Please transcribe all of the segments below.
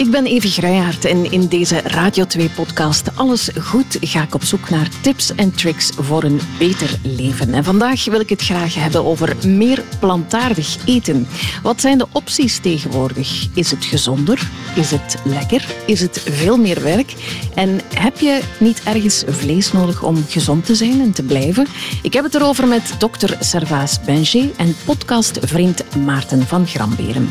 Ik ben Evi Gruijaert en in deze Radio 2-podcast Alles Goed ga ik op zoek naar tips en tricks voor een beter leven. En vandaag wil ik het graag hebben over meer plantaardig eten. Wat zijn de opties tegenwoordig? Is het gezonder? Is het lekker? Is het veel meer werk? En heb je niet ergens vlees nodig om gezond te zijn en te blijven? Ik heb het erover met dokter Servaas Benjé en podcastvriend Maarten van Gramberen.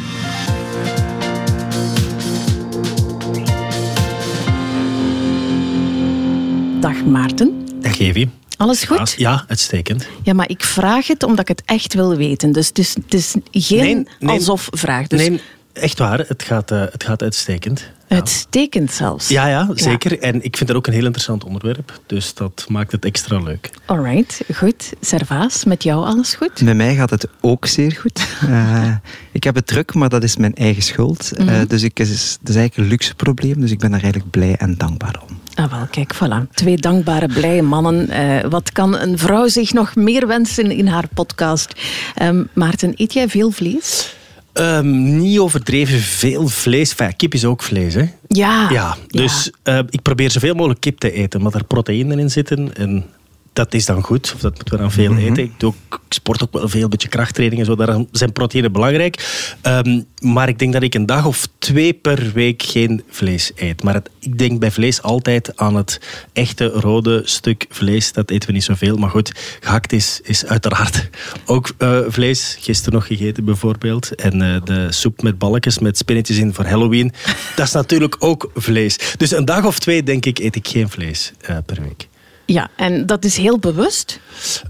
Dag Maarten. Dag Evi. Alles goed? Ja, uitstekend. Ja, maar ik vraag het omdat ik het echt wil weten. Dus het is, het is geen Nee, nee. alsof-vraag. Dus Nee, echt waar. Het gaat, eh, het gaat uitstekend. uitstekend zelfs. Ja, ja, zeker. En ik vind het ook een heel interessant onderwerp. Dus dat maakt het extra leuk. Alright, goed. Servaas, met jou alles goed? Met mij gaat het ook zeer goed. Eh, ik heb het druk, maar dat is mijn eigen schuld. Eh, Mhm. dus ik, het is, het is eigenlijk een luxe probleem, dus ik ben daar eigenlijk blij en dankbaar om. Ah, wel, kijk, voilà. Twee dankbare, blije mannen. Eh, wat kan een vrouw zich nog meer wensen in haar podcast? Ehm, Maarten, eet jij veel vlees? Ehm, niet overdreven veel vlees. Enfin, kip is ook vlees, hè? Ja. Ja, dus eh, ik probeer zoveel mogelijk kip te eten, omdat er proteïnen in zitten. En dat is dan goed, of dat moeten we dan veel eten. Ik, doe ook, ik sport ook wel veel, een beetje krachttraining en zo. Daar zijn proteïnen belangrijk. Ehm, maar ik denk dat ik een dag of twee per week geen vlees eet. Maar het- ik denk bij vlees altijd aan het echte rode stuk vlees. Dat eten we niet zoveel. Maar goed, gehakt is, is uiteraard ook eh, vlees. Gisteren nog gegeten bijvoorbeeld. En eh, de soep met balkjes met spinnetjes in voor Halloween. Dat is natuurlijk ook vlees. Dus een dag of twee, denk ik, eet ik geen vlees eh, per week. Ja, en dat is heel bewust.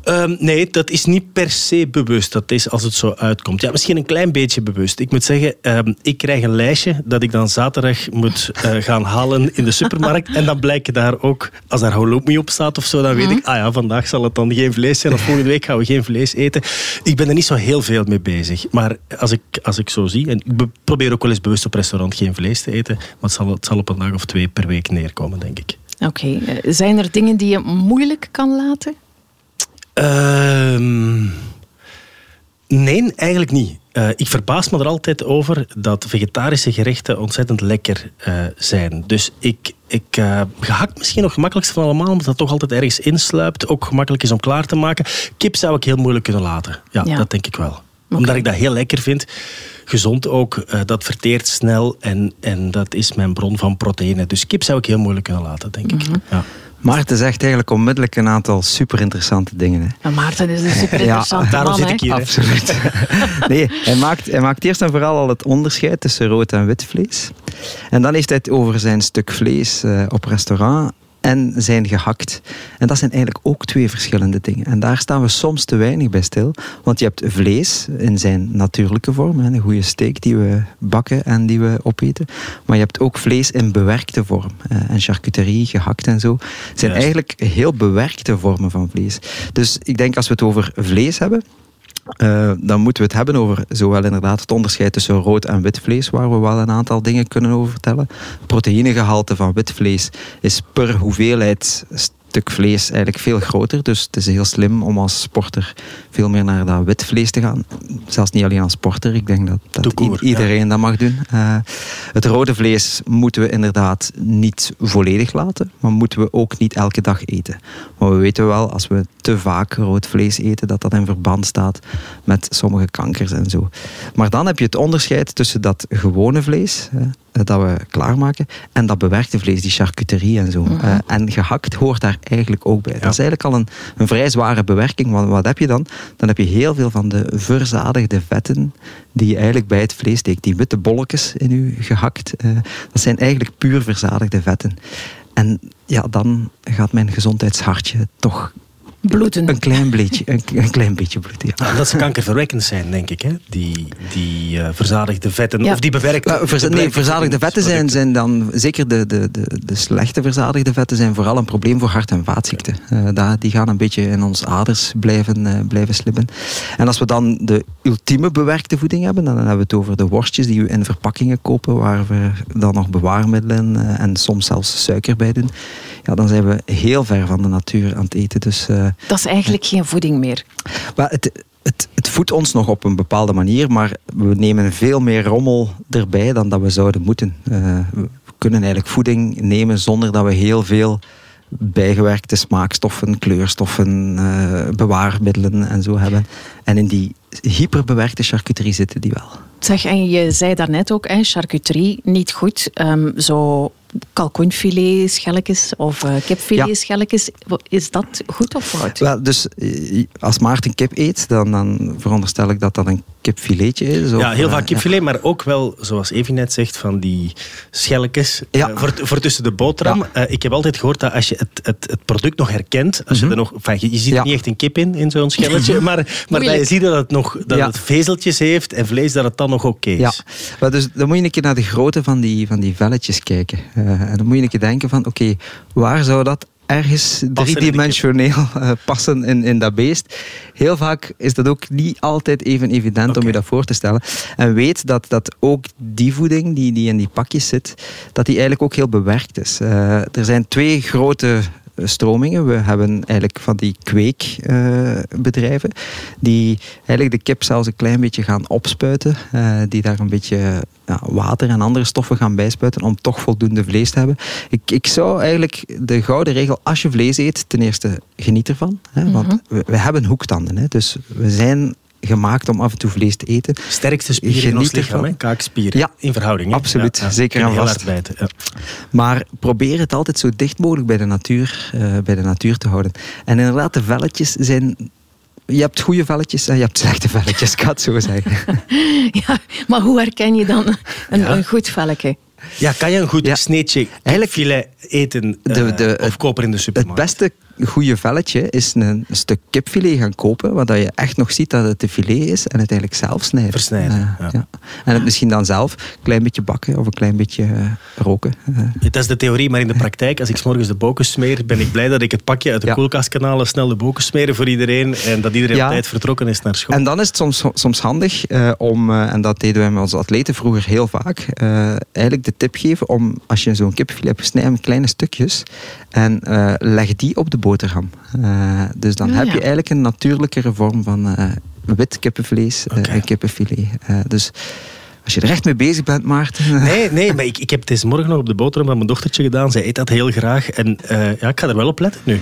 Ehm, nee, dat is niet per se bewust. Dat is als het zo uitkomt. Ja, misschien een klein beetje bewust. Ik moet zeggen, ehm, ik krijg een lijstje dat ik dan zaterdag moet eh, gaan halen in de supermarkt. En dan blijkt daar ook, als daar halloumi op staat of zo, dan weet ik, ah ja, vandaag zal het dan geen vlees zijn. Of volgende week gaan we geen vlees eten. Ik ben er niet zo heel veel mee bezig. Maar als ik, als ik zo zie, en ik be- probeer ook wel eens bewust op restaurant geen vlees te eten, maar het zal, het zal op een dag of twee per week neerkomen, denk ik. Oké, eh, zijn er dingen die je moeilijk kan laten? Ehm, nee, eigenlijk niet. Eh, ik verbaas me er altijd over dat vegetarische gerechten ontzettend lekker eh, zijn. Dus ik, ik eh, gehakt misschien nog gemakkelijkst van allemaal, omdat dat toch altijd ergens insluipt. Ook gemakkelijk is om klaar te maken. Kip zou ik heel moeilijk kunnen laten. Ja, Ja. dat denk ik wel. Omdat ik dat heel lekker vind. Gezond ook, eh, dat verteert snel en, en dat is mijn bron van proteïne. Dus kip zou ik heel moeilijk kunnen laten, denk ik. Ja. Maarten zegt eigenlijk onmiddellijk een aantal super interessante dingen. Hè. Maar Maarten is een super interessante daarom man. zit ik hier. hè. Absoluut. nee, hij maakt, hij maakt eerst en vooral al het onderscheid tussen rood en wit vlees. En dan heeft hij het over zijn stuk vlees eh, op restaurant en zijn gehakt. En dat zijn eigenlijk ook twee verschillende dingen. En daar staan we soms te weinig bij stil. Want je hebt vlees in zijn natuurlijke vorm, een goede steak die we bakken en die we opeten. Maar je hebt ook vlees in bewerkte vorm. eh, en charcuterie, gehakt en zo. zijn Juist. eigenlijk heel bewerkte vormen van vlees. Dus ik denk als we het over vlees hebben, eh, dan moeten we het hebben over zowel inderdaad het onderscheid tussen rood en wit vlees, waar we wel een aantal dingen kunnen over vertellen. Het proteïnegehalte van wit vlees is per hoeveelheid stuk vlees eigenlijk veel groter. Dus het is heel slim om als sporter veel meer naar dat wit vlees te gaan. Zelfs niet alleen als sporter, ik denk dat, dat iedereen dat mag doen. Eh, het rode vlees moeten we inderdaad niet volledig laten, maar moeten we ook niet elke dag eten. Maar we weten wel, als we te vaak rood vlees eten, dat dat in verband staat met sommige kankers en zo. Maar dan heb je het onderscheid tussen dat gewone vlees, hè, dat we klaarmaken, en dat bewerkte vlees, die charcuterie en zo. Eh, en gehakt hoort daar eigenlijk ook bij. Dat is eigenlijk al een, een vrij zware bewerking. Want wat heb je dan? Dan heb je heel veel van de verzadigde vetten die je eigenlijk bij het vlees steekt. Die witte bolletjes in je gehakt, eh, dat zijn eigenlijk puur verzadigde vetten. En ja, dan gaat mijn gezondheidshartje toch Bloeden. een klein beetje, een, een klein beetje bloeden. Ja. Omdat ze kankerverwekkend zijn, denk ik. Hè? Die, die eh, verzadigde vetten, Ja. of die bewerkte... Verza- nee, verzadigde vetten zijn, zijn dan, zeker de, de, de, de slechte verzadigde vetten, zijn vooral een probleem voor hart- en vaatziekten. Eh, daar- die gaan een beetje in ons aders blijven, eh, blijven slippen. En als we dan de ultieme bewerkte voeding hebben, dan hebben we het over de worstjes die we in verpakkingen kopen, waar we dan nog bewaarmiddelen eh, en soms zelfs suiker bij doen. Ja, dan zijn we heel ver van de natuur aan het eten. Dus, eh, Dat is eigenlijk geen voeding meer. maar het, het, het voedt ons nog op een bepaalde manier, maar we nemen veel meer rommel erbij dan dat we zouden moeten. Uh, we kunnen eigenlijk voeding nemen zonder dat we heel veel bijgewerkte smaakstoffen, kleurstoffen, uh, bewaarmiddelen en zo hebben. En in die hyperbewerkte charcuterie zitten die wel. Zeg, en je zei daarnet ook, hè, charcuterie niet goed. Um, zo kalkoenfilet schelletjes of uh, kipfilet schelletjes. Is dat goed of fout? Wel, dus eh, als Maarten kip eet, dan, dan veronderstel ik dat dat een kipfiletje is. ja, heel vaak kipfilet, maar ook wel, zoals Evie net zegt, van die schelletjes ja. voor, voor tussen de boterham. ik heb altijd gehoord dat als je het, het, het product nog herkent, als je mhm. er nog, je, je ziet er niet echt een kip in, in zo'n schelletje, maar, maar dat je ziet dat het nog dat het vezeltjes heeft en vlees, dat het dan nog oké is. Ja, maar dus dan moet je een keer naar de grootte van die, van die velletjes kijken. Uh, en dan moet je een keer denken van, oké, waar zou dat ergens driedimensioneel uh, passen in, in dat beest. Heel vaak is dat ook niet altijd even evident om je dat voor te stellen. En weet dat, dat ook die voeding die, die in die pakjes zit, dat die eigenlijk ook heel bewerkt is. Uh, er zijn twee grote stromingen. We hebben eigenlijk van die kweekbedrijven die eigenlijk de kip zelfs een klein beetje gaan opspuiten. Uh, die daar een beetje ja, water en andere stoffen gaan bijspuiten om toch voldoende vlees te hebben. Ik, ik zou eigenlijk de gouden regel, als je vlees eet, ten eerste geniet ervan. Hè, want mhm. we, we, hebben hoektanden. Hè, dus we zijn gemaakt om af en toe vlees te eten. Sterkste spieren in ons lichaam, kaakspieren. Ja, in verhouding. Absoluut, zeker aan vast. Bijten, ja. Maar probeer het altijd zo dicht mogelijk bij de, natuur, uh, bij de natuur te houden. En inderdaad, de velletjes zijn je hebt goede velletjes en je hebt slechte velletjes, ik het zo zeggen. ja, maar hoe herken je dan een, ja. een goed velletje? Ja, kan je een goed ja. sneetje filet eten de, de, uh, of kopen in de supermarkt? Het beste goede velletje is een, stuk kipfilet gaan kopen, waar je echt nog ziet dat het de filet is en het eigenlijk zelf snijden. Versnijden. Uh, ja. En het misschien dan zelf een klein beetje bakken of een klein beetje uh, roken. Dat is de theorie, maar in de praktijk, als ik s morgens de boken smeer, ben ik blij dat ik het pakje uit de koelkastkanalen snel de boken smeren voor iedereen en dat iedereen op tijd vertrokken is naar school. En dan is het soms, soms handig om, en dat deden wij met onze atleten vroeger heel vaak, eigenlijk de tip geven om, als je zo'n kipfilet hebt, snij hem kleine stukjes en leg die op de boken boterham. Uh, dus dan ah, heb je eigenlijk een natuurlijkere vorm van uh, wit kippenvlees eh, okay. en kippenfilet. dus als je er echt mee bezig bent, Maarten. Nee, nee maar ik, ik heb het deze morgen nog op de boterham van mijn dochtertje gedaan. Zij eet dat heel graag. En ja, ik ga er wel op letten nu.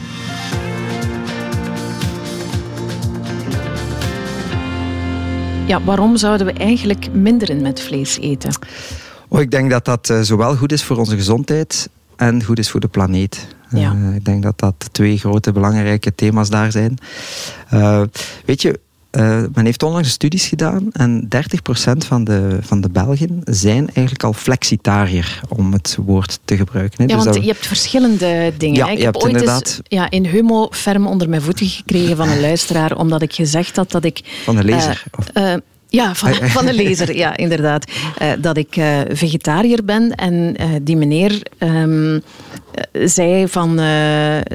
Ja, waarom zouden we eigenlijk minderen met vlees eten? Oh, ik denk dat dat zowel goed is voor onze gezondheid en goed is voor de planeet. Ja. Uh, ik denk dat dat twee grote belangrijke thema's daar zijn. Uh, weet je, uh, men heeft onlangs studies gedaan en 30% van de, van de Belgen zijn eigenlijk al flexitariër, om het woord te gebruiken. Hè. Ja, dus want je hebt verschillende dingen. Ja, ik heb ooit inderdaad... eens ja, in Humo ferm onder mijn voeten gekregen van een luisteraar, omdat ik gezegd had dat ik... Van de lezer? Ja, van, van de lezer, ja, inderdaad. Uh, dat ik uh, vegetariër ben en uh, die meneer um, zei van...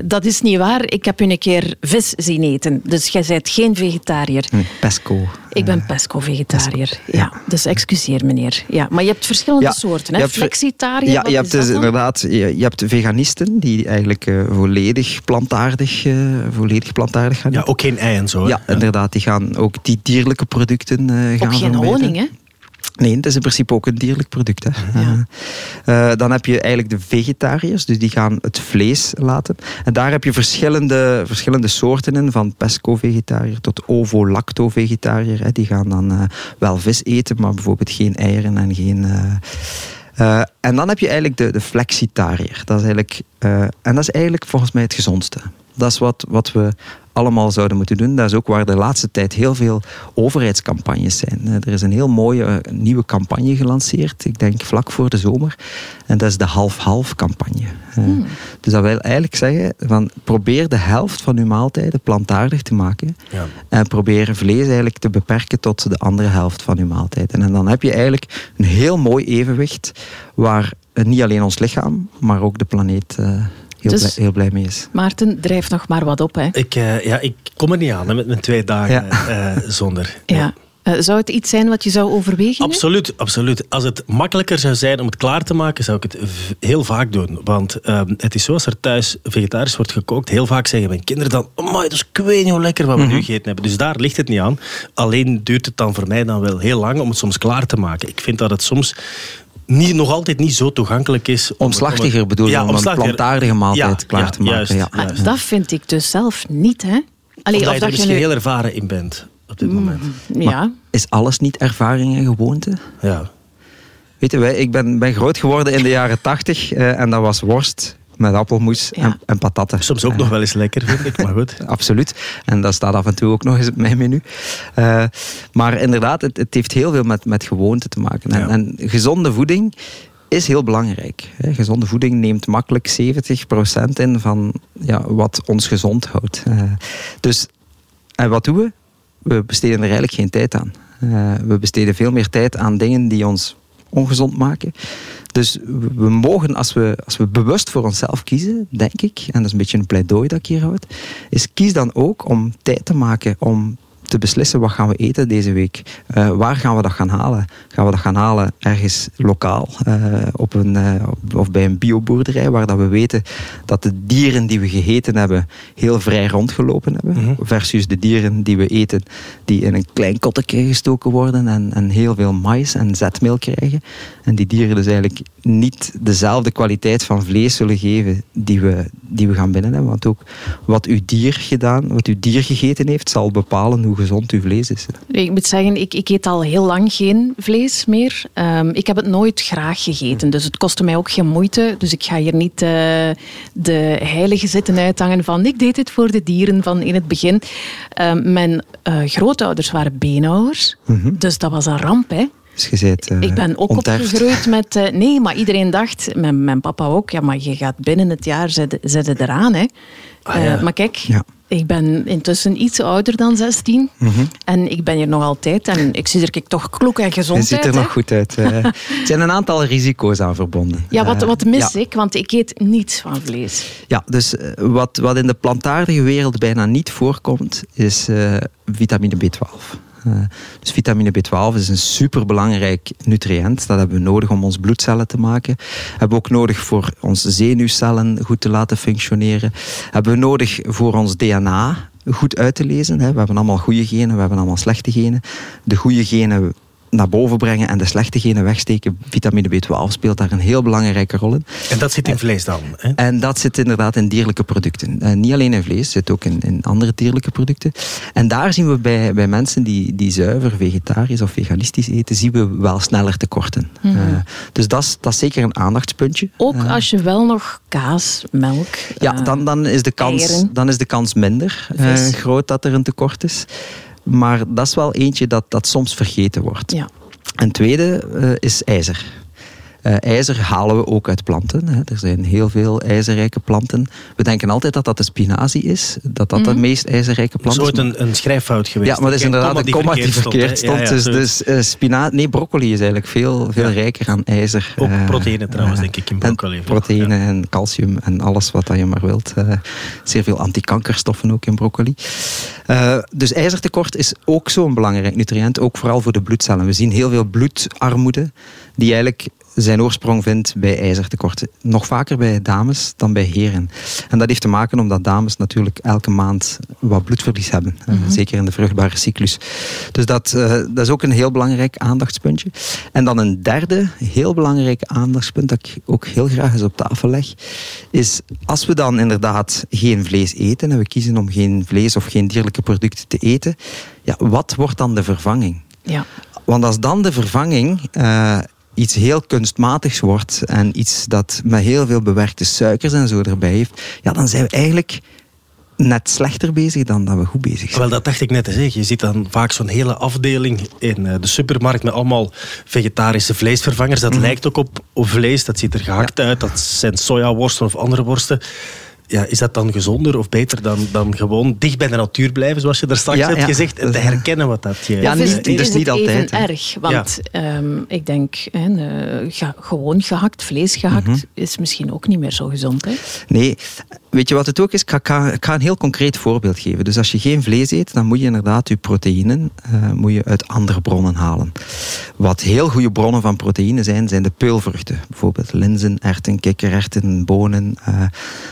dat is niet waar, ik heb u een keer vis zien eten. Dus jij bent geen vegetariër. Pesco. Ik ben pesco-vegetariër, ja. Dus excuseer meneer. Ja, maar je hebt verschillende ja, soorten, hè? Flexitariër, Ja, je hebt dus inderdaad... Je, je, hebt veganisten die eigenlijk volledig plantaardig, volledig plantaardig gaan Ja, ook geen ei en zo. Ja, inderdaad. Die gaan ook die dierlijke producten gaan Ook geen honing, hè? Nee, het is in principe ook een dierlijk product. Hè. Ja. Uh, dan heb je eigenlijk de vegetariërs, dus die gaan het vlees laten. En daar heb je verschillende, verschillende soorten in, van pesco-vegetariër tot ovo-lacto-vegetariër. Die gaan dan uh, wel vis eten, maar bijvoorbeeld geen eieren en geen... Uh, en dan heb je eigenlijk de, de flexitariër. Dat is eigenlijk, en dat is eigenlijk volgens mij het gezondste. Dat is wat, wat we allemaal zouden moeten doen. Dat is ook waar de laatste tijd heel veel overheidscampagnes zijn. Eh, er is een heel mooie eh, nieuwe campagne gelanceerd, ik denk vlak voor de zomer. En dat is de half-half campagne. Eh, hmm. Dus dat wil eigenlijk zeggen, van probeer de helft van uw maaltijden plantaardig te maken. Ja. En probeer vlees eigenlijk te beperken tot de andere helft van uw maaltijden. En dan heb je eigenlijk een heel mooi evenwicht waar niet alleen ons lichaam, maar ook de planeet heel, dus, blij, heel blij mee is. Maarten, drijf nog maar wat op. Hè. Ik, uh, ja, ik kom er niet aan met mijn twee dagen ja. uh, zonder. Ja. Uh, zou het iets zijn wat je zou overwegen? Absoluut, absoluut. Als het makkelijker zou zijn om het klaar te maken, zou ik het heel vaak doen. Want uh, het is zo, als er thuis vegetarisch wordt gekookt, heel vaak zeggen mijn kinderen dan, oh dat is ik weet niet hoe lekker wat we mm -hmm. nu gegeten hebben. Dus daar ligt het niet aan. Alleen duurt het dan voor mij dan wel heel lang om het soms klaar te maken. Ik vind dat het soms niet, nog altijd niet zo toegankelijk is. Om, omslachtiger bedoel je, ja, om een plantaardige maaltijd ja, klaar te maken. Juist, ja. Dat vind ik dus zelf niet, hè? Allee, of, dat je er misschien nu... heel ervaren in bent op dit moment. Mm, ja. is alles niet ervaring en gewoonte? Ja. Weet je, ik ben, ben groot geworden in de jaren tachtig uh, en dat was worst met appelmoes en, en, patatten. Soms ook nog wel eens lekker, vind ik, maar goed. Absoluut. En dat staat af en toe ook nog eens op mijn menu. Uh, maar inderdaad, het, het, heeft heel veel met, met gewoonte te maken. En, en gezonde voeding is heel belangrijk. Gezonde voeding neemt makkelijk 70% in van ja, wat ons gezond houdt. Uh, dus, en wat doen we? We besteden er eigenlijk geen tijd aan. Uh, we besteden veel meer tijd aan dingen die ons ongezond maken. Dus we mogen, als we, als we bewust voor onszelf kiezen, denk ik, en dat is een beetje een pleidooi dat ik hier houd, is kies dan ook om tijd te maken om te beslissen wat gaan we eten deze week. Uh, waar gaan we dat gaan halen? Gaan we dat gaan halen ergens lokaal uh, op een, uh, of bij een bioboerderij waar dat we weten dat de dieren die we gegeten hebben heel vrij rondgelopen hebben. Mm -hmm. Versus de dieren die we eten die in een klein kottetje gestoken worden en, en heel veel mais en zetmeel krijgen. En die dieren dus eigenlijk niet dezelfde kwaliteit van vlees zullen geven die we, die we gaan binnen hebben. Want ook wat uw dier gedaan, wat uw dier gegeten heeft, zal bepalen hoe gezond uw vlees is. Ik moet zeggen, ik, ik eet al heel lang geen vlees meer. Um, ik heb het nooit graag gegeten, dus het kostte mij ook geen moeite. Dus ik ga hier niet uh, de heilige zitten uithangen van ik deed het voor de dieren van in het begin. Um, mijn uh, grootouders waren beenhouwers, mm -hmm. dus dat was een ramp, hè. Dus je uh, ik ben ook onterfd. opgegroeid met... Uh, nee, maar iedereen dacht, mijn, mijn papa ook, ja, maar je gaat binnen het jaar zetten eraan. Hè. Ah, ja. uh, maar kijk, ja. Ik ben intussen iets ouder dan 16. Mm -hmm. En ik ben hier nog altijd. En ik zie er kijk, toch kloek en gezond uit. Je ziet er hè? nog goed uit. er zijn een aantal risico's aan verbonden. Ja, wat, wat mis ja. ik? Want ik eet niets van vlees. Ja, dus wat, wat in de plantaardige wereld bijna niet voorkomt, is vitamine B12. Uh, dus vitamine B12 is een superbelangrijk nutriënt. Dat hebben we nodig om ons bloedcellen te maken. Hebben we ook nodig voor onze zenuwcellen goed te laten functioneren. Hebben we nodig voor ons DNA goed uit te lezen. We hebben allemaal goede genen, we hebben allemaal slechte genen. De goede genen naar boven brengen en de slechte genen wegsteken. Vitamine B12 speelt daar een heel belangrijke rol in. En dat zit in vlees dan? Hè? En dat zit inderdaad in dierlijke producten. En niet alleen in vlees, zit ook in, in andere dierlijke producten. En daar zien we bij, bij mensen die, die zuiver vegetarisch of veganistisch eten, zien we wel sneller tekorten. Mm -hmm. uh, dus dat is, zeker een aandachtspuntje. Ook uh, als je wel nog kaas, melk... Ja, uh, dan, dan, is de kans, dan is de kans minder groot dat er een tekort is. Maar dat is wel eentje dat, dat soms vergeten wordt. Ja. Een tweede uh, is ijzer. Uh, ijzer halen we ook uit planten. Hè. Er zijn heel veel ijzerrijke planten. We denken altijd dat dat de spinazie is. Dat dat mm -hmm. de meest ijzerrijke plant is. Het is ooit een, een schrijffout geweest. Ja, maar dat is inderdaad een komma die verkeerd stond. Ja, ja, dus dus uh, spina nee, broccoli is eigenlijk veel, veel rijker aan ijzer. Ook proteïne trouwens, denk ik, in broccoli. En proteïne en calcium en alles wat je maar wilt. Zeer veel antikankerstoffen ook in broccoli. dus ijzertekort is ook zo'n belangrijk nutriënt. Ook vooral voor de bloedcellen. We zien heel veel bloedarmoede die eigenlijk zijn oorsprong vindt bij ijzertekorten. Nog vaker bij dames dan bij heren. En dat heeft te maken omdat dames natuurlijk elke maand wat bloedverlies hebben. Mm -hmm. Zeker in de vruchtbare cyclus. Dus dat, uh, dat is ook een heel belangrijk aandachtspuntje. En dan een derde heel belangrijk aandachtspunt dat ik ook heel graag eens op tafel leg. Is als we dan inderdaad geen vlees eten en we kiezen om geen vlees of geen dierlijke producten te eten. Ja, wat wordt dan de vervanging? Ja. Want als dan de vervanging uh, iets heel kunstmatigs wordt en iets dat met heel veel bewerkte suikers en zo erbij heeft, ja, dan zijn we eigenlijk net slechter bezig dan dat we goed bezig zijn. Wel, dat dacht ik net te zeggen. Je ziet dan vaak zo'n hele afdeling in de supermarkt met allemaal vegetarische vleesvervangers. Dat mm. lijkt ook op, vlees, dat ziet er gehakt ja. uit. Dat zijn sojaworsten of andere worsten ja, is dat dan gezonder of beter dan, dan gewoon dicht bij de natuur blijven, zoals je daar straks ja, hebt ja. gezegd, en te herkennen wat dat je... Ja, is, niet, is, is niet altijd. erg, want um, ik denk, hè, ga, gewoon gehakt, vlees gehakt, mm -hmm. is misschien ook niet meer zo gezond. Hè? Nee, weet je wat het ook is? Ik ga, een heel concreet voorbeeld geven. Dus als je geen vlees eet, dan moet je inderdaad je proteïnen uh, moet je uit andere bronnen halen. Wat heel goede bronnen van proteïne zijn, zijn de peulvruchten. Bijvoorbeeld linzen, erwten, kikkererwten, bonen. Uh,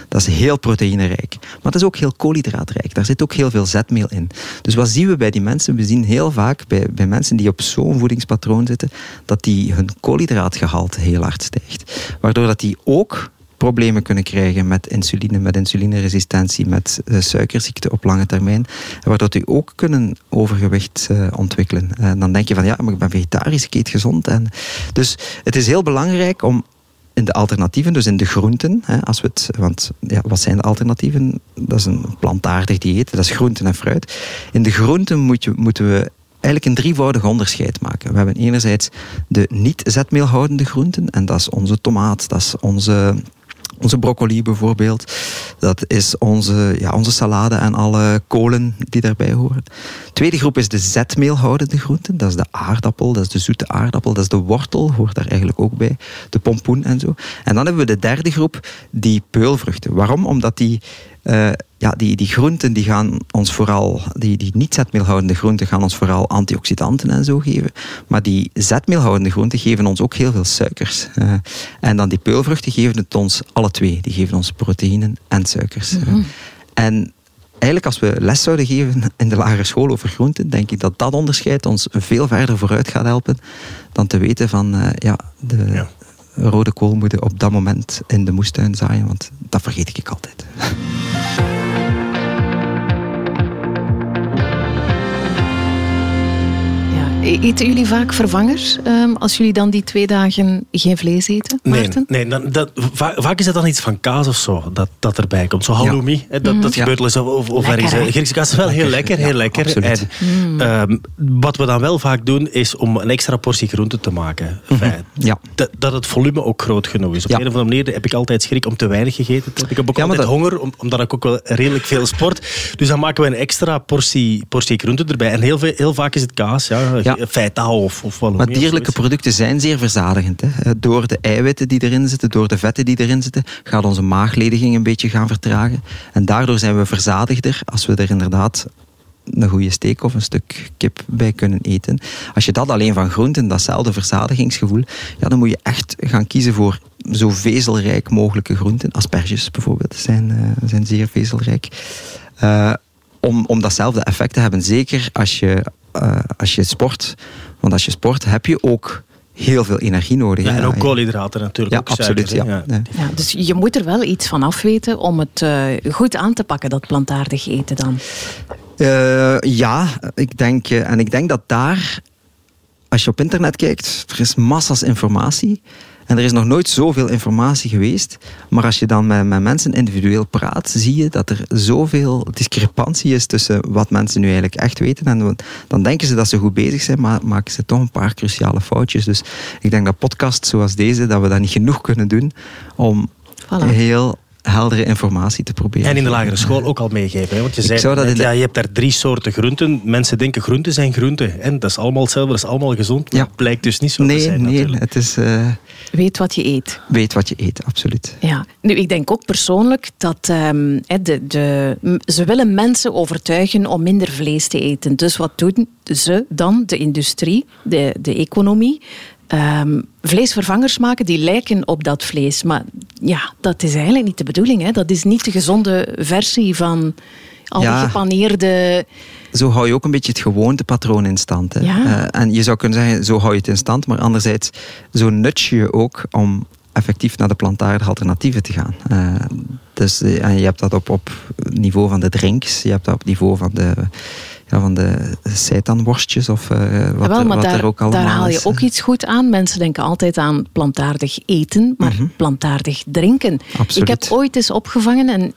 dat is heel proteïnerijk. Maar het is ook heel koolhydraatrijk. Daar zit ook heel veel zetmeel in. Dus wat zien we bij die mensen? We zien heel vaak bij, bij mensen die op zo'n voedingspatroon zitten, dat die hun koolhydraatgehalte heel hard stijgt. Waardoor dat die ook problemen kunnen krijgen met insuline, met insulineresistentie, met uh, suikerziekte op lange termijn. Waardoor die ook kunnen overgewicht uh, ontwikkelen. En dan denk je van ja, maar ik ben vegetarisch, ik eet gezond. En dus het is heel belangrijk om in de alternatieven, dus in de groenten, hè, als we het, want ja, wat zijn de alternatieven? Dat is een plantaardig dieet, dat is groenten en fruit. In de groenten moet je, moeten we eigenlijk een drievoudig onderscheid maken. We hebben enerzijds de niet-zetmeelhoudende groenten, en dat is onze tomaat, dat is onze onze broccoli bijvoorbeeld. Dat is onze, ja, onze salade en alle kolen die daarbij horen. Tweede groep is de zetmeelhoudende groenten. Dat is de aardappel, dat is de zoete aardappel, dat is de wortel, hoort daar eigenlijk ook bij. De pompoen en zo. En dan hebben we de derde groep, die peulvruchten. Waarom? Omdat die uh, ja, die, die groenten die gaan ons vooral, die, die niet zetmeelhoudende groenten gaan ons vooral antioxidanten en zo geven. Maar die zetmeelhoudende groenten geven ons ook heel veel suikers. Uh, en dan die peulvruchten geven het ons alle twee. Die geven ons proteïnen en suikers. Mm -hmm. en eigenlijk als we les zouden geven in de lagere school over groenten, denk ik dat dat onderscheid ons veel verder vooruit gaat helpen dan te weten van uh, ja, de, ja rode kool moeten op dat moment in de moestuin zaaien, want dat vergeet ik altijd. Eten jullie vaak vervangers um, als jullie dan die twee dagen geen vlees eten, Maarten? Nee, nee dan, dat, vaak, is dat dan iets van kaas of zo dat, dat erbij komt. Zo halloumi, ja. dat, mm. dat gebeurt wel eens. Of, of ergens, Griekse kaas is wel heel lekker, heel lekker. En, mm. um, wat we dan wel vaak doen, is om een extra portie groente te maken. Mm -hmm. ja. dat, dat het volume ook groot genoeg is. Op een of andere manier heb ik altijd schrik om te weinig gegeten. Ik heb ook altijd dat... honger, omdat ik ook wel redelijk veel sport. Dus dan maken we een extra portie, portie groente erbij. En heel, veel, heel vaak is het kaas, ja ja. Feta of, of wat Maar dierlijke producten zijn zeer verzadigend. Hè. Eh, door de eiwitten die erin zitten, door de vetten die erin zitten, gaat onze maaglediging een beetje gaan vertragen. En daardoor zijn we verzadigder als we er inderdaad een goede steak of een stuk kip bij kunnen eten. Als je dat alleen van groenten, datzelfde verzadigingsgevoel, ja, dan moet je echt gaan kiezen voor zo vezelrijk mogelijke groenten. Asperges bijvoorbeeld zijn, uh, zijn zeer vezelrijk. Uh, om, om datzelfde effect te hebben. Zeker als je, uh, als je sport. Want als je sport heb je ook heel veel energie nodig. Ja, en ook koolhydraten natuurlijk. Ja, absoluut. ja. Ja. ja. dus je moet er wel iets van afweten om het uh, goed aan te pakken, dat plantaardig eten dan. Uh, ja, ik denk, en ik denk dat daar, als je op internet kijkt, er is massas informatie. En er is nog nooit zoveel informatie geweest. Maar als je dan met, met mensen individueel praat, zie je dat er zoveel discrepantie is tussen wat mensen nu eigenlijk echt weten. En dan denken ze dat ze goed bezig zijn, maar maken ze toch een paar cruciale foutjes. Dus ik denk dat podcasts zoals deze, dat we dat niet genoeg kunnen doen om voilà. heel heldere informatie te proberen. En in de lagere school ook al meegeven. Hè? Want je zei, net, ja, je hebt daar drie soorten groenten. Mensen denken groenten zijn groenten. En dat is allemaal hetzelfde, dat is allemaal gezond. Maar ja. blijkt dus niet zo nee, te zijn Nee, het is... Uh, weet wat je eet. Weet wat je eet, absoluut. Ja. Nu, ik denk ook persoonlijk dat um, de, de, ze willen mensen overtuigen om minder vlees te eten. Dus wat doen ze dan, de industrie, de, de economie? Um, vleesvervangers maken die lijken op dat vlees. Maar ja, dat is eigenlijk niet de bedoeling. Hè? Dat is niet de gezonde versie van al ja. gepaneerde... Zo hou je ook een beetje het gewoontepatroon in stand. Hè? Ja. Uh, en je zou kunnen zeggen, zo hou je het in stand. Maar anderzijds, zo nut je ook om effectief naar de plantaardige alternatieven te gaan. Uh, dus, uh, en je hebt dat op, op niveau van de drinks, je hebt dat op niveau van de ja, van de seitanworstjes of uh, wat, wel, wat daar, er ook allemaal Daar haal je is. ook iets goed aan. Mensen denken altijd aan plantaardig eten, maar mm -hmm. plantaardig drinken. Absoluut. Ik heb ooit eens opgevangen en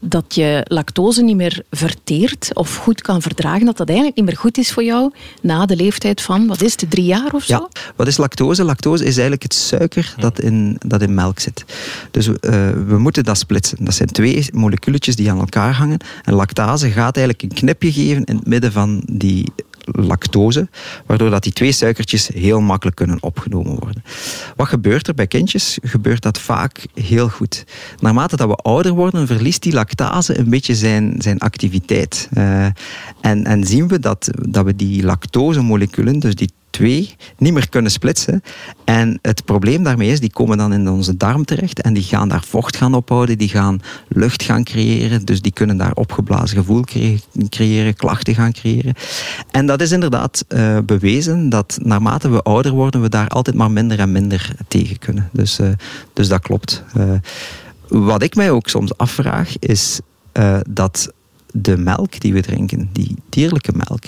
dat je lactose niet meer verteert of goed kan verdragen, dat dat eigenlijk niet meer goed is voor jou na de leeftijd van, wat is het, drie jaar of zo? Ja, wat is lactose? Lactose is eigenlijk het suiker dat in, dat in melk zit. Dus uh, we moeten dat splitsen. Dat zijn twee moleculetjes die aan elkaar hangen. En lactase gaat eigenlijk een knipje geven in het midden van die lactose, waardoor dat die twee suikertjes heel makkelijk kunnen opgenomen worden. wat gebeurt er bij kindjes? Gebeurt dat vaak heel goed. Naarmate dat we ouder worden, verliest die lactase een beetje zijn, zijn activiteit. Uh, en, en zien we dat, dat we die lactosemoleculen, dus die twee niet meer kunnen splitsen. En het probleem daarmee is, die komen dan in onze darm terecht en die gaan daar vocht gaan ophouden, die gaan lucht gaan creëren, dus die kunnen daar opgeblazen gevoel creëren, klachten gaan creëren. En dat is inderdaad uh, bewezen dat naarmate we ouder worden, we daar altijd maar minder en minder tegen kunnen. Dus, uh, dus dat klopt. Uh, wat ik mij ook soms afvraag, is dat de melk die we drinken, die dierlijke melk,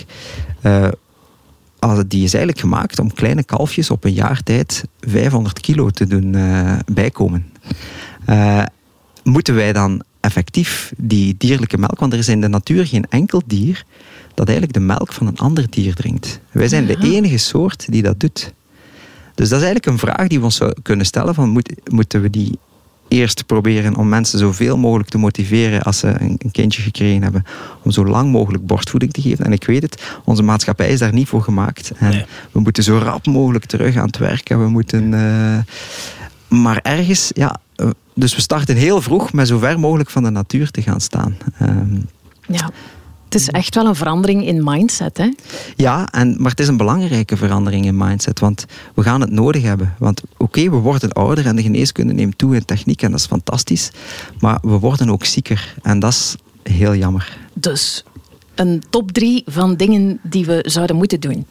die is eigenlijk gemaakt om kleine kalfjes op een jaar tijd 500 kilo te doen uh, bijkomen. Uh, moeten wij dan effectief die dierlijke melk, want er is in de natuur geen enkel dier dat eigenlijk de melk van een ander dier drinkt. Wij zijn de enige soort die dat doet. Dus dat is eigenlijk een vraag die we ons kunnen stellen: van, moet, moeten we die eerst proberen om mensen zoveel mogelijk te motiveren als ze een, kindje gekregen hebben, om zo lang mogelijk borstvoeding te geven. En ik weet het, onze maatschappij is daar niet voor gemaakt. En we moeten zo rap mogelijk terug aan het werken. We moeten. Uh, maar ergens, ja. Eh, dus we starten heel vroeg met zo ver mogelijk van de natuur te gaan staan. Ehm, ja. Het is echt wel een verandering in mindset, hè? Ja, en, maar het is een belangrijke verandering in mindset, want we gaan het nodig hebben. Want oké, we worden ouder en de geneeskunde neemt toe in techniek en dat is fantastisch, maar we worden ook zieker en dat is heel jammer. Dus een top drie van dingen die we zouden moeten doen?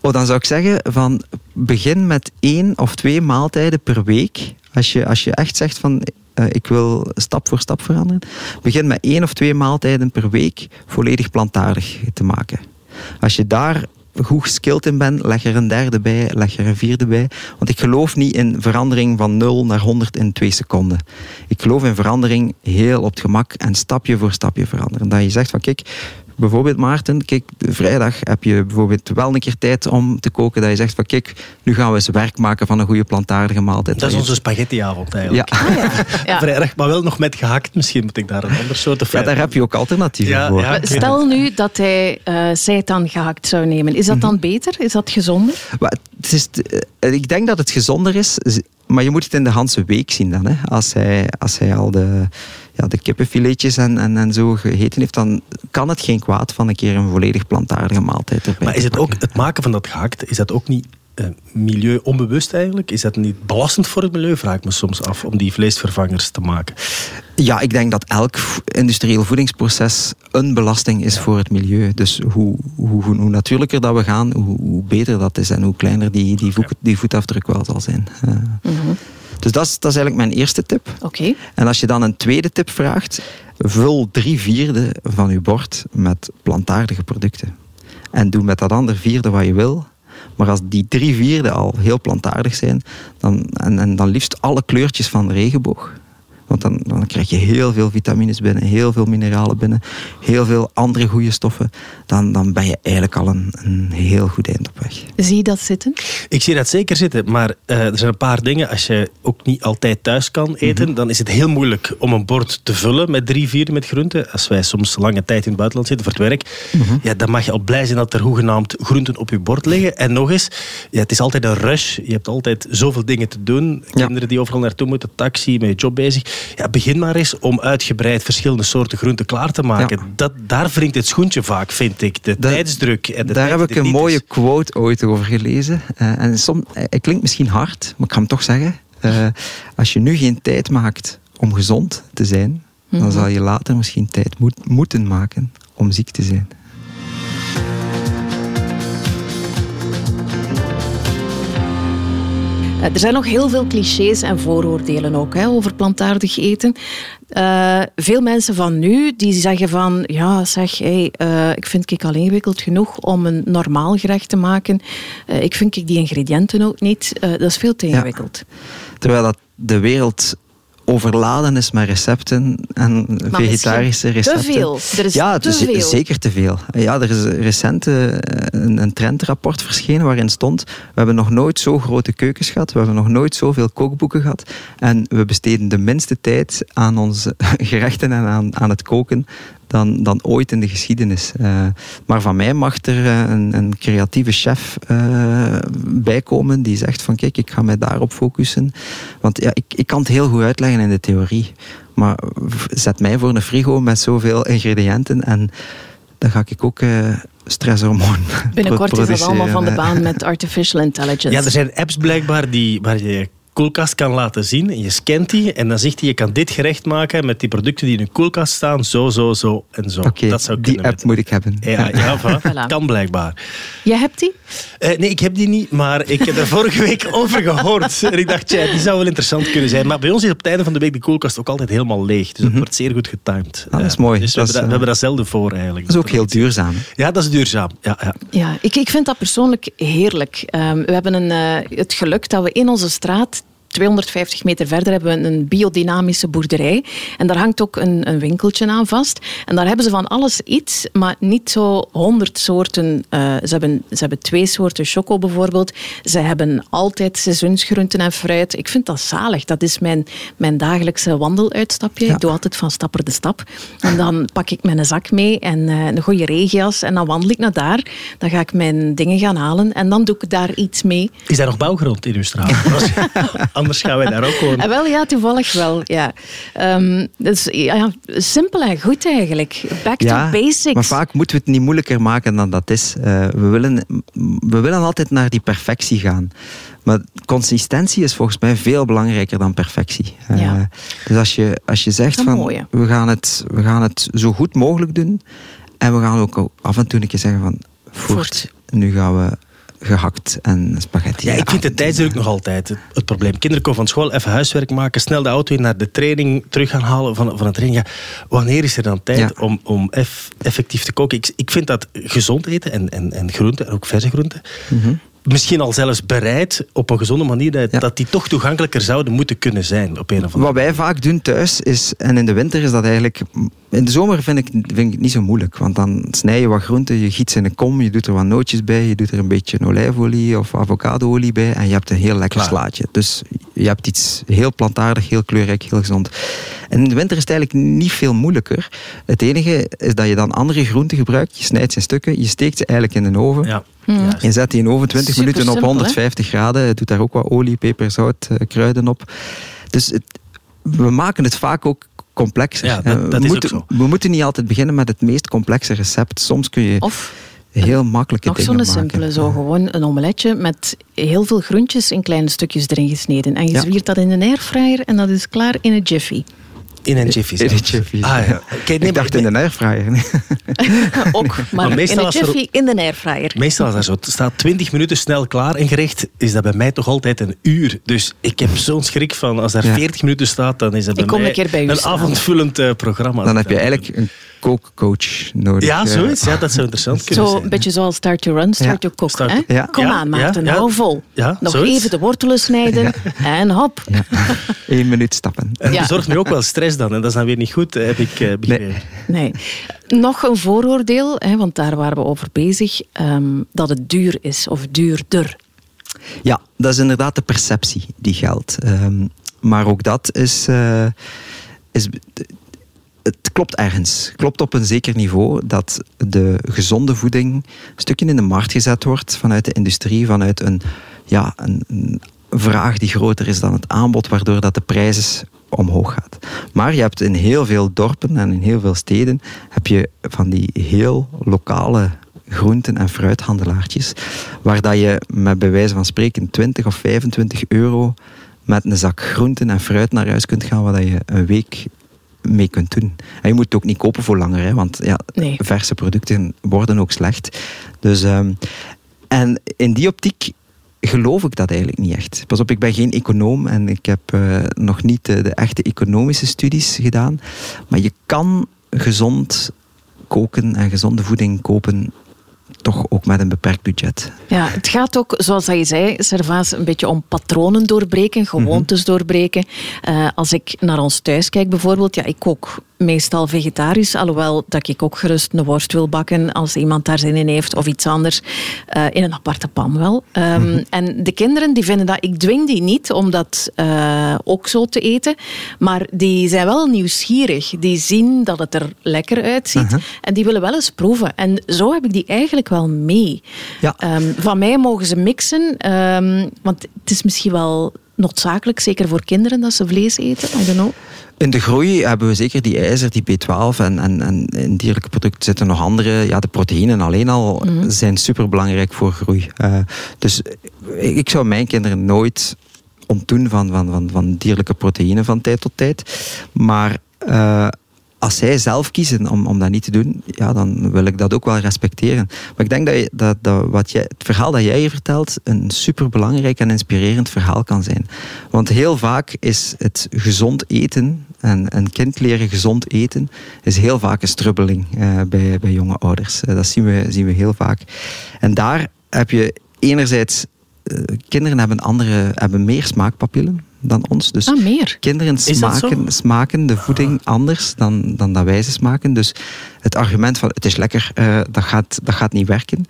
Oh, dan zou ik zeggen van begin met één of twee maaltijden per week. Als je, als je echt zegt van uh, ik wil stap voor stap veranderen. Begin met één of twee maaltijden per week volledig plantaardig te maken. Als je daar goed geskild in bent, leg er een derde bij, leg er een vierde bij. Want ik geloof niet in verandering van 0 naar 100 in twee seconden. Ik geloof in verandering heel op het gemak en stapje voor stapje veranderen. Dat je zegt van kijk, bijvoorbeeld Maarten, kijk, vrijdag heb je bijvoorbeeld wel een keer tijd om te koken. Dat je zegt van kijk, nu gaan we eens werk maken van een goede plantaardige maaltijd. Dat is onze spaghettiavond eigenlijk. Ja. Ah, ja. vrijdag, maar wel nog met gehakt. Misschien moet ik daar een ander soort of Ja, daar heb je ook alternatieven voor. Stel nu dat hij uh, seitan gehakt zou nemen. Is dat dan mhm. beter? Is dat gezonder? Maar het is, eh, ik denk dat het gezonder is maar je moet het in de Hanse week zien dan. Hè. Als, hij, als hij al de, ja, de kippenfiletjes en, en, en zo gegeten heeft, dan kan het geen kwaad van een keer een volledig plantaardige maaltijd erbij Maar is het ook het maken van dat gehakt, is dat ook niet uh, milieu onbewust eigenlijk? Is dat niet belastend voor het milieu, vraag ik me soms af, om die vleesvervangers te maken? Ja, ik denk dat elk industrieel voedingsproces een belasting is voor het milieu. Dus hoe, hoe, hoe natuurlijker dat we gaan, hoe, hoe, beter dat is en hoe kleiner die, die, voet, die voetafdruk wel zal zijn. Uh, Dus dat is, dat is eigenlijk mijn eerste tip. Oké. En als je dan een tweede tip vraagt, vul drie vierde van je bord met plantaardige producten. En doe met dat andere vierde wat je wil. Maar als die drie vierde al heel plantaardig zijn, dan, en, en dan liefst alle kleurtjes van de regenboog, want dan, dan krijg je heel veel vitamines binnen, heel veel mineralen binnen, heel veel andere goede stoffen. Dan, dan ben je eigenlijk al een, een heel goed eind op weg. Zie je dat zitten? Ik zie dat zeker zitten, maar uh, er zijn een paar dingen. Als je ook niet altijd thuis kan eten, mhm. dan is het heel moeilijk om een bord te vullen met drie, vier met groenten. Als wij soms lange tijd in het buitenland zitten voor het werk, mhm. ja, dan mag je al blij zijn dat er hoegenaamd groenten op je bord liggen. En nog eens, ja, het is altijd een rush. Je hebt altijd zoveel dingen te doen. Kinderen die overal naartoe moeten, taxi, met je job bezig ja, begin maar eens om uitgebreid verschillende soorten groenten klaar te maken. Dat, daar wringt het schoentje vaak, vind ik. De tijdsdruk. En de daar heb ik een mooie quote ooit over gelezen. Uh, en soms, uh, het klinkt misschien hard, maar ik ga hem toch zeggen. Uh, als je nu geen tijd maakt om gezond te zijn, mm -hmm. dan zal je later misschien tijd moet, moeten maken om ziek te zijn. Er zijn nog heel veel clichés en vooroordelen ook hè, over plantaardig eten. Uh, veel mensen van nu die zeggen van ja zeg hey, uh, ik vind ik al ingewikkeld genoeg om een normaal gerecht te maken. Uh, ik vind ik die ingrediënten ook niet. dat is veel te ingewikkeld. Ja. Terwijl dat de wereld overladen is met recepten en vegetarische recepten. Te veel. Er is ja, te veel. zeker te veel. Ja, er is recent eh, een, een trendrapport verschenen waarin stond: we hebben nog nooit zo grote keukens gehad, we hebben nog nooit zoveel kookboeken gehad en we besteden de minste tijd aan onze gerechten en aan, aan het koken dan, dan ooit in de geschiedenis. Uh, maar van mij mag er een, een creatieve chef uh, bij komen die zegt van kijk, ik ga mij daarop focussen. Want ja, ik, ik kan het heel goed uitleggen in de theorie. Maar zet mij voor een frigo met zoveel ingrediënten en dan ga ik ook uh, stresshormoon Binnenkort is dat allemaal van de baan met artificial intelligence. Ja, er zijn apps blijkbaar die, waar je koelkast kan laten zien. En je scant die en dan zegt hij, je kan dit gerecht maken met die producten die in een koelkast staan. Zo, zo, zo en zo. Okay, dat zou die app moet ik hebben. Ja, ja voilà. kan blijkbaar. Jij hebt die? Uh, nee, ik heb die niet, maar ik heb er vorige week over gehoord. En ik dacht, ja, die zou wel interessant kunnen zijn. Maar bij ons is op het einde van de week de koelkast ook altijd helemaal leeg. Dus dat mm -hmm. wordt zeer goed getimed. Ah, dat is mooi. Dus we, hebben dat, we, hebben dat, zelden voor eigenlijk. Dat is ook heel duurzaam. Ja, dat is duurzaam. Ja, ja. ja ik, ik vind dat persoonlijk heerlijk. Um, we hebben een, uh, het geluk dat we in onze straat 250 meter verder hebben we een biodynamische boerderij. En daar hangt ook een, een winkeltje aan vast. En daar hebben ze van alles iets, maar niet zo honderd soorten. Uh, ze, hebben, ze hebben twee soorten choco bijvoorbeeld. Ze hebben altijd seizoensgroenten en fruit. Ik vind dat zalig. Dat is mijn, mijn dagelijkse wandeluitstapje. Ik doe altijd van stapper de stap. En dan pak ik mijn zak mee en uh, een goede regenjas. En dan wandel ik naar daar. Dan ga ik mijn dingen gaan halen. En dan doe ik daar iets mee. Is daar nog bouwgrond in uw straat? Anders gaan wij daar ook wonen. Ah, wel, ja, toevallig wel. Ja. Um, dus, ja, simpel en goed eigenlijk. Back to basics. Maar vaak moeten we het niet moeilijker maken dan dat is. Uh, we, willen, we willen altijd naar die perfectie gaan. Maar consistentie is volgens mij veel belangrijker dan perfectie. Uh, ja. Dus als je, als je zegt van we gaan, het, we gaan het zo goed mogelijk doen. En we gaan ook af en toe een keer zeggen van voort, nu gaan we gehakt en spaghetti. Ja, ik vind de tijdsdruk nog altijd het, probleem. Kinderen komen van school, even huiswerk maken, snel de auto in naar de training, terug gaan halen van, van het training. Ja, wanneer is er dan tijd om, om effectief te koken? Ik, ik vind dat gezond eten en, en, en groenten, en ook verse groenten, mm misschien al zelfs bereid op een gezonde manier dat, dat die toch toegankelijker zouden moeten kunnen zijn op een of andere Wat wij vaak doen thuis is, en in de winter is dat eigenlijk. In de zomer vind ik, vind ik het niet zo moeilijk, want dan snij je wat groenten, je giet ze in een kom, je doet er wat nootjes bij, je doet er een beetje olijfolie of avocadoolie bij en je hebt een heel lekker slaatje. Dus je hebt iets heel plantaardig, heel kleurrijk, heel gezond. En in de winter is het eigenlijk niet veel moeilijker. Het enige is dat je dan andere groenten gebruikt, je snijdt ze in stukken, je steekt ze eigenlijk in de oven. Ja. Hmm. Je zet die in de oven 20 minuten op 150 graden. Je doet daar ook wat olie, peper, zout, eh, kruiden op. Dus het, we maken het vaak ook complex. Ja, dat, dat we, moeten, we moeten niet altijd beginnen met het meest complexe recept. Soms kun je of heel makkelijke dingen maken. Nog zo'n simpele, zo gewoon een omeletje met heel veel groentjes in kleine stukjes erin gesneden. En je ja. zwiert dat in een airfryer en dat is klaar in een jiffy. In een jiffy In een jiffy. Ah, ja. Okay, nee, ik dacht in de airfryer. Ook, maar, maar in een jiffy in de airfryer. Meestal als er zo staat 20 minuten snel klaar een gerecht, is dat bij mij toch altijd een uur. Dus ik heb zo'n schrik van als er 40 minuten staat, dan is dat bij ik kom mij een, keer bij u een avondvullend uh, programma. Dan heb je eigenlijk een kookcoach nodig. Ja, zoiets. Ja, dat zou interessant kunnen zo, zijn. Een beetje zoals Start to Run, Start to Cook. Start, ja. Kom aan, Maarten, ja, hou vol. Nog zoiets. even de wortelen snijden en hop. Eén minuut stappen. En dat bezorgt nu ook wel stress dan. En dat is dan weer niet goed, heb ik uh, begrepen. Nee. nee. Nog een vooroordeel, hè, want daar waren we over bezig, um, dat het duur is of duurder. Ja, dat is inderdaad de perceptie die geldt. Um, maar ook dat is... Uh, is het klopt ergens. Klopt op een zeker niveau dat de gezonde voeding een stukje in de markt gezet wordt vanuit de industrie, vanuit een, ja, een, vraag die groter is dan het aanbod, waardoor dat de prijs omhoog gaat. Maar je hebt in heel veel dorpen en in heel veel steden heb je van die heel lokale groenten- en fruithandelaartjes, waar dat je met bij wijze van spreken 20 of 25 euro met een zak groenten en fruit naar huis kunt gaan, waar je een week mee kunt doen. En je moet het ook niet kopen voor langer, hè, want ja, verse producten worden ook slecht. Dus, um, en in die optiek geloof ik dat eigenlijk niet echt. Pas op, ik ben geen econoom en ik heb uh, nog niet de, echte economische studies gedaan. Maar je kan gezond koken en gezonde voeding kopen toch ook met een beperkt budget. Ja, het gaat ook, zoals je zei, Servaas, een beetje om patronen doorbreken, gewoontes doorbreken. Uh, als ik naar ons thuis kijk bijvoorbeeld, ja, ik kook meestal vegetarisch, alhoewel dat ik ook gerust een worst wil bakken als iemand daar zin in heeft of iets anders, uh, in een aparte pan wel. Um, En de kinderen die vinden dat, ik dwing die niet om dat uh, ook zo te eten, maar die zijn wel nieuwsgierig. Die zien dat het er lekker uitziet -huh. en die willen wel eens proeven. En zo heb ik die eigenlijk wel mee. Ja. Um, van mij mogen ze mixen, um, want het is misschien wel noodzakelijk, zeker voor kinderen, dat ze vlees eten. I don't know. In de groei hebben we zeker die ijzer, die B12 en, en, en in dierlijke producten zitten nog andere. Ja, de proteïnen alleen al mm -hmm. zijn superbelangrijk voor groei. Uh, dus ik zou mijn kinderen nooit ontdoen van, van, van, van dierlijke proteïnen van tijd tot tijd. Maar uh, als zij zelf kiezen om, om dat niet te doen, ja, dan wil ik dat ook wel respecteren. Maar ik denk dat, je, dat, dat wat jij, het verhaal dat jij hier vertelt een superbelangrijk en inspirerend verhaal kan zijn. Want heel vaak is het gezond eten en een kind leren gezond eten, is heel vaak een strubbeling uh, bij, bij jonge ouders. Uh, dat zien we, zien we heel vaak. En daar heb je enerzijds kinderen hebben, andere, hebben meer smaakpapillen dan ons. Dus ah, meer? kinderen smaken, smaken de voeding ah. anders dan, dan dat wij ze smaken. Dus het argument van het is lekker, uh, dat, gaat, dat gaat niet werken.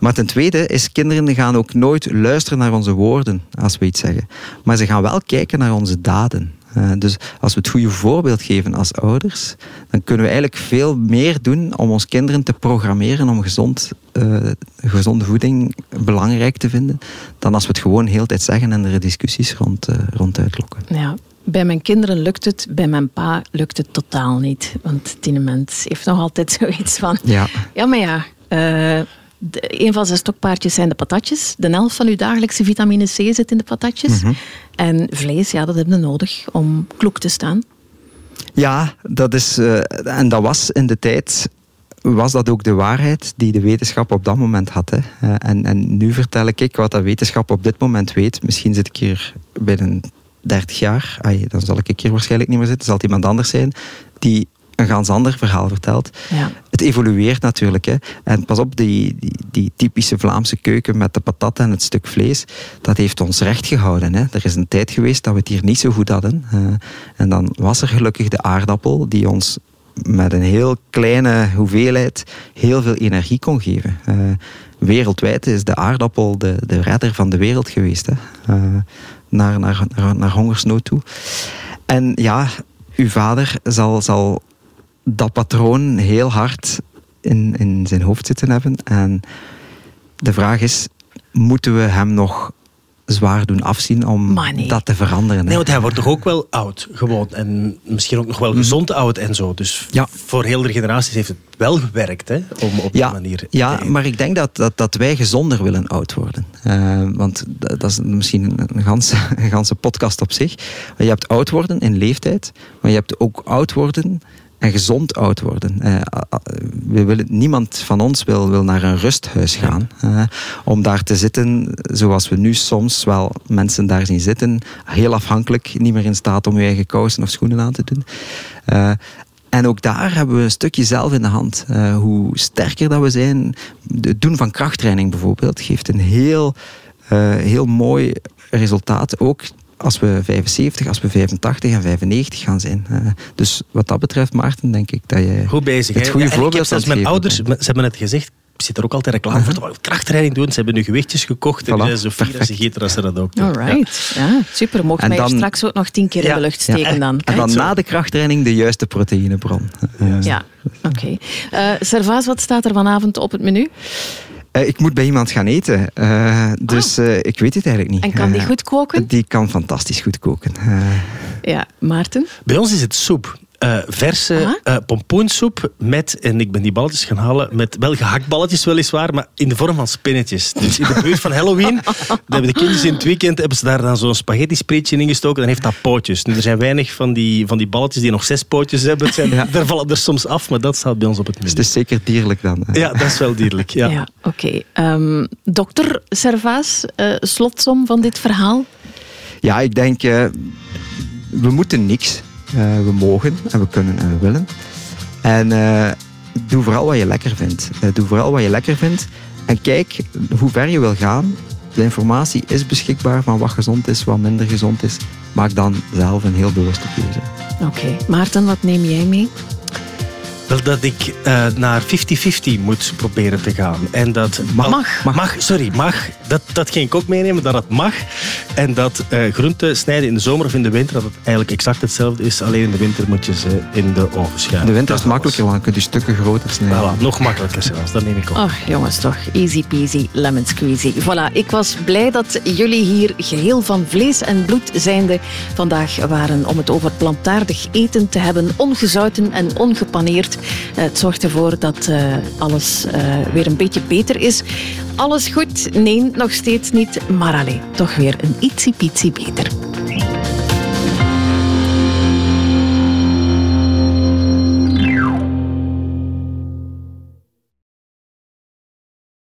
Maar ten tweede is kinderen gaan ook nooit luisteren naar onze woorden als we iets zeggen. Maar ze gaan wel kijken naar onze daden. Uh, dus als we het goede voorbeeld geven als ouders, dan kunnen we eigenlijk veel meer doen om ons kinderen te programmeren om gezond, uh, gezonde voeding belangrijk te vinden, dan als we het gewoon heel tijd zeggen en er discussies rond, uh, rond uitlokken. Ja. Bij mijn kinderen lukt het, bij mijn pa lukt het totaal niet. Want die mens heeft nog altijd zoiets van... Ja, ja maar ja... De, een van zijn stokpaardjes zijn de patatjes. De helft van uw dagelijkse vitamine C zit in de patatjes. Mhm. Mm -hmm. En vlees, ja, dat hebben we nodig om kloek te staan. Ja, dat is, uh, en dat was in de tijd was dat ook de waarheid die de wetenschap op dat moment had. Hè. Uh, en, en nu vertel ik wat de wetenschap op dit moment weet. Misschien zit ik hier binnen 30 jaar, ay, dan zal ik hier waarschijnlijk niet meer zitten, zal het iemand anders zijn, die een ganz ander verhaal vertelt. Ja. Het evolueert natuurlijk. Hè. En pas op, die, die, die, typische Vlaamse keuken met de patat en het stuk vlees, dat heeft ons recht gehouden. Hè. Er is een tijd geweest dat we het hier niet zo goed hadden. Uh, en dan was er gelukkig de aardappel die ons met een heel kleine hoeveelheid heel veel energie kon geven. Uh, wereldwijd is de aardappel de, de redder van de wereld geweest. Hè. Uh, naar, naar, naar, naar hongersnood toe. En ja, uw vader zal, zal dat patroon heel hard in, in zijn hoofd zitten hebben. En de vraag is, moeten we hem nog zwaar doen afzien om nee. dat te veranderen? Nee, want hij wordt toch ook wel oud, gewoon. En misschien ook nog wel gezond mm. oud en zo. Dus ja. voor heel de generaties heeft het wel gewerkt, hè, om op ja, die manier... Ja, maar ik denk dat, dat, dat wij gezonder willen oud worden. Uh, want dat is misschien een ganse, een ganse podcast op zich. Maar je hebt oud worden in leeftijd, maar je hebt ook oud worden en gezond oud worden. Uh, we willen, niemand van ons wil, wil naar een rusthuis gaan. Uh, om daar te zitten, zoals we nu soms wel mensen daar zien zitten, heel afhankelijk, niet meer in staat om je eigen kousen of schoenen aan te doen. Uh, en ook daar hebben we een stukje zelf in de hand. Uh, hoe sterker dat we zijn. Het doen van krachttraining bijvoorbeeld geeft een heel, heel mooi resultaat. Ook als we 75, als we 85 en 95 gaan zijn. Uh, dus wat dat betreft, Maarten, denk ik dat je Goed bezig, het goede ja, voorbeeld ik heb zelfs mijn ouders, ze hebben het gezegd, zit er ook altijd reclame uh -huh. voor. Krachttraining doen, ze hebben nu gewichtjes gekocht. En voilà, zo fier als ze dat ook doen. Alright, ja. ja super. Mocht mij dan, straks ook nog tien keer ja, in de lucht steken ja, dan. En dan na de krachttraining de juiste proteïnebron. Ja, ja. oké. Okay. Uh, Servaas, wat staat er vanavond op het menu? Uh, ik moet bij iemand gaan eten. Uh, dus uh, ik weet het eigenlijk niet. En kan die goed koken? die kan fantastisch goed koken. Ja, Maarten? Bij ons is het soep. Uh, verse uh, pompoensoep met, en ik ben die balletjes gaan halen, met wel gehaktballetjes weliswaar, maar in de vorm van spinnetjes. Dus in de buurt van Halloween, hebben de kindjes in het weekend hebben ze daar dan zo'n spaghetti spreetje in gestoken, dan heeft dat pootjes. Nu, er zijn weinig van die, van die balletjes die nog zes pootjes hebben. Het zijn, ja. Daar vallen er soms af, maar dat staat bij ons op het menu. Dus het is zeker dierlijk dan. Hè? Ja, dat is wel dierlijk. Ja, ja oké. Okay. Um, dokter Servaas, uh, slotsom van dit verhaal? Ja, ik denk, uh, we moeten niks. Uh, we mogen en we kunnen en we willen. En uh, doe vooral wat je lekker vindt. Uh, doe vooral wat je lekker vindt. En kijk hoe ver je wil gaan. De informatie is beschikbaar van wat gezond is, wat minder gezond is. Maak dan zelf een heel bewuste keuze. Oké. Maarten, wat neem jij mee? Wel dat ik uh, naar 50-50 moet proberen te gaan. En dat mag. Mag, mag sorry, mag. Dat, dat ging ik ook meenemen, dat het mag. En dat uh, groenten snijden in de zomer of in de winter, dat het eigenlijk exact hetzelfde is. Alleen in de winter moet je ze in de oven schuiven. In de winter is het makkelijker, want dan kun je stukken groter snijden. Voilà, nog makkelijker zelfs, dat neem ik op. Ach, jongens toch, easy peasy, lemon squeezy. Voilà, ik was blij dat jullie hier geheel van vlees en bloed zijnde vandaag waren om het over plantaardig eten te hebben, ongezouten en ongepaneerd. Het zorgt ervoor dat uh, alles uh, weer een beetje beter is. Alles goed? Nee, nog steeds niet. Maar alleen, toch weer een ietsie pietsie beter.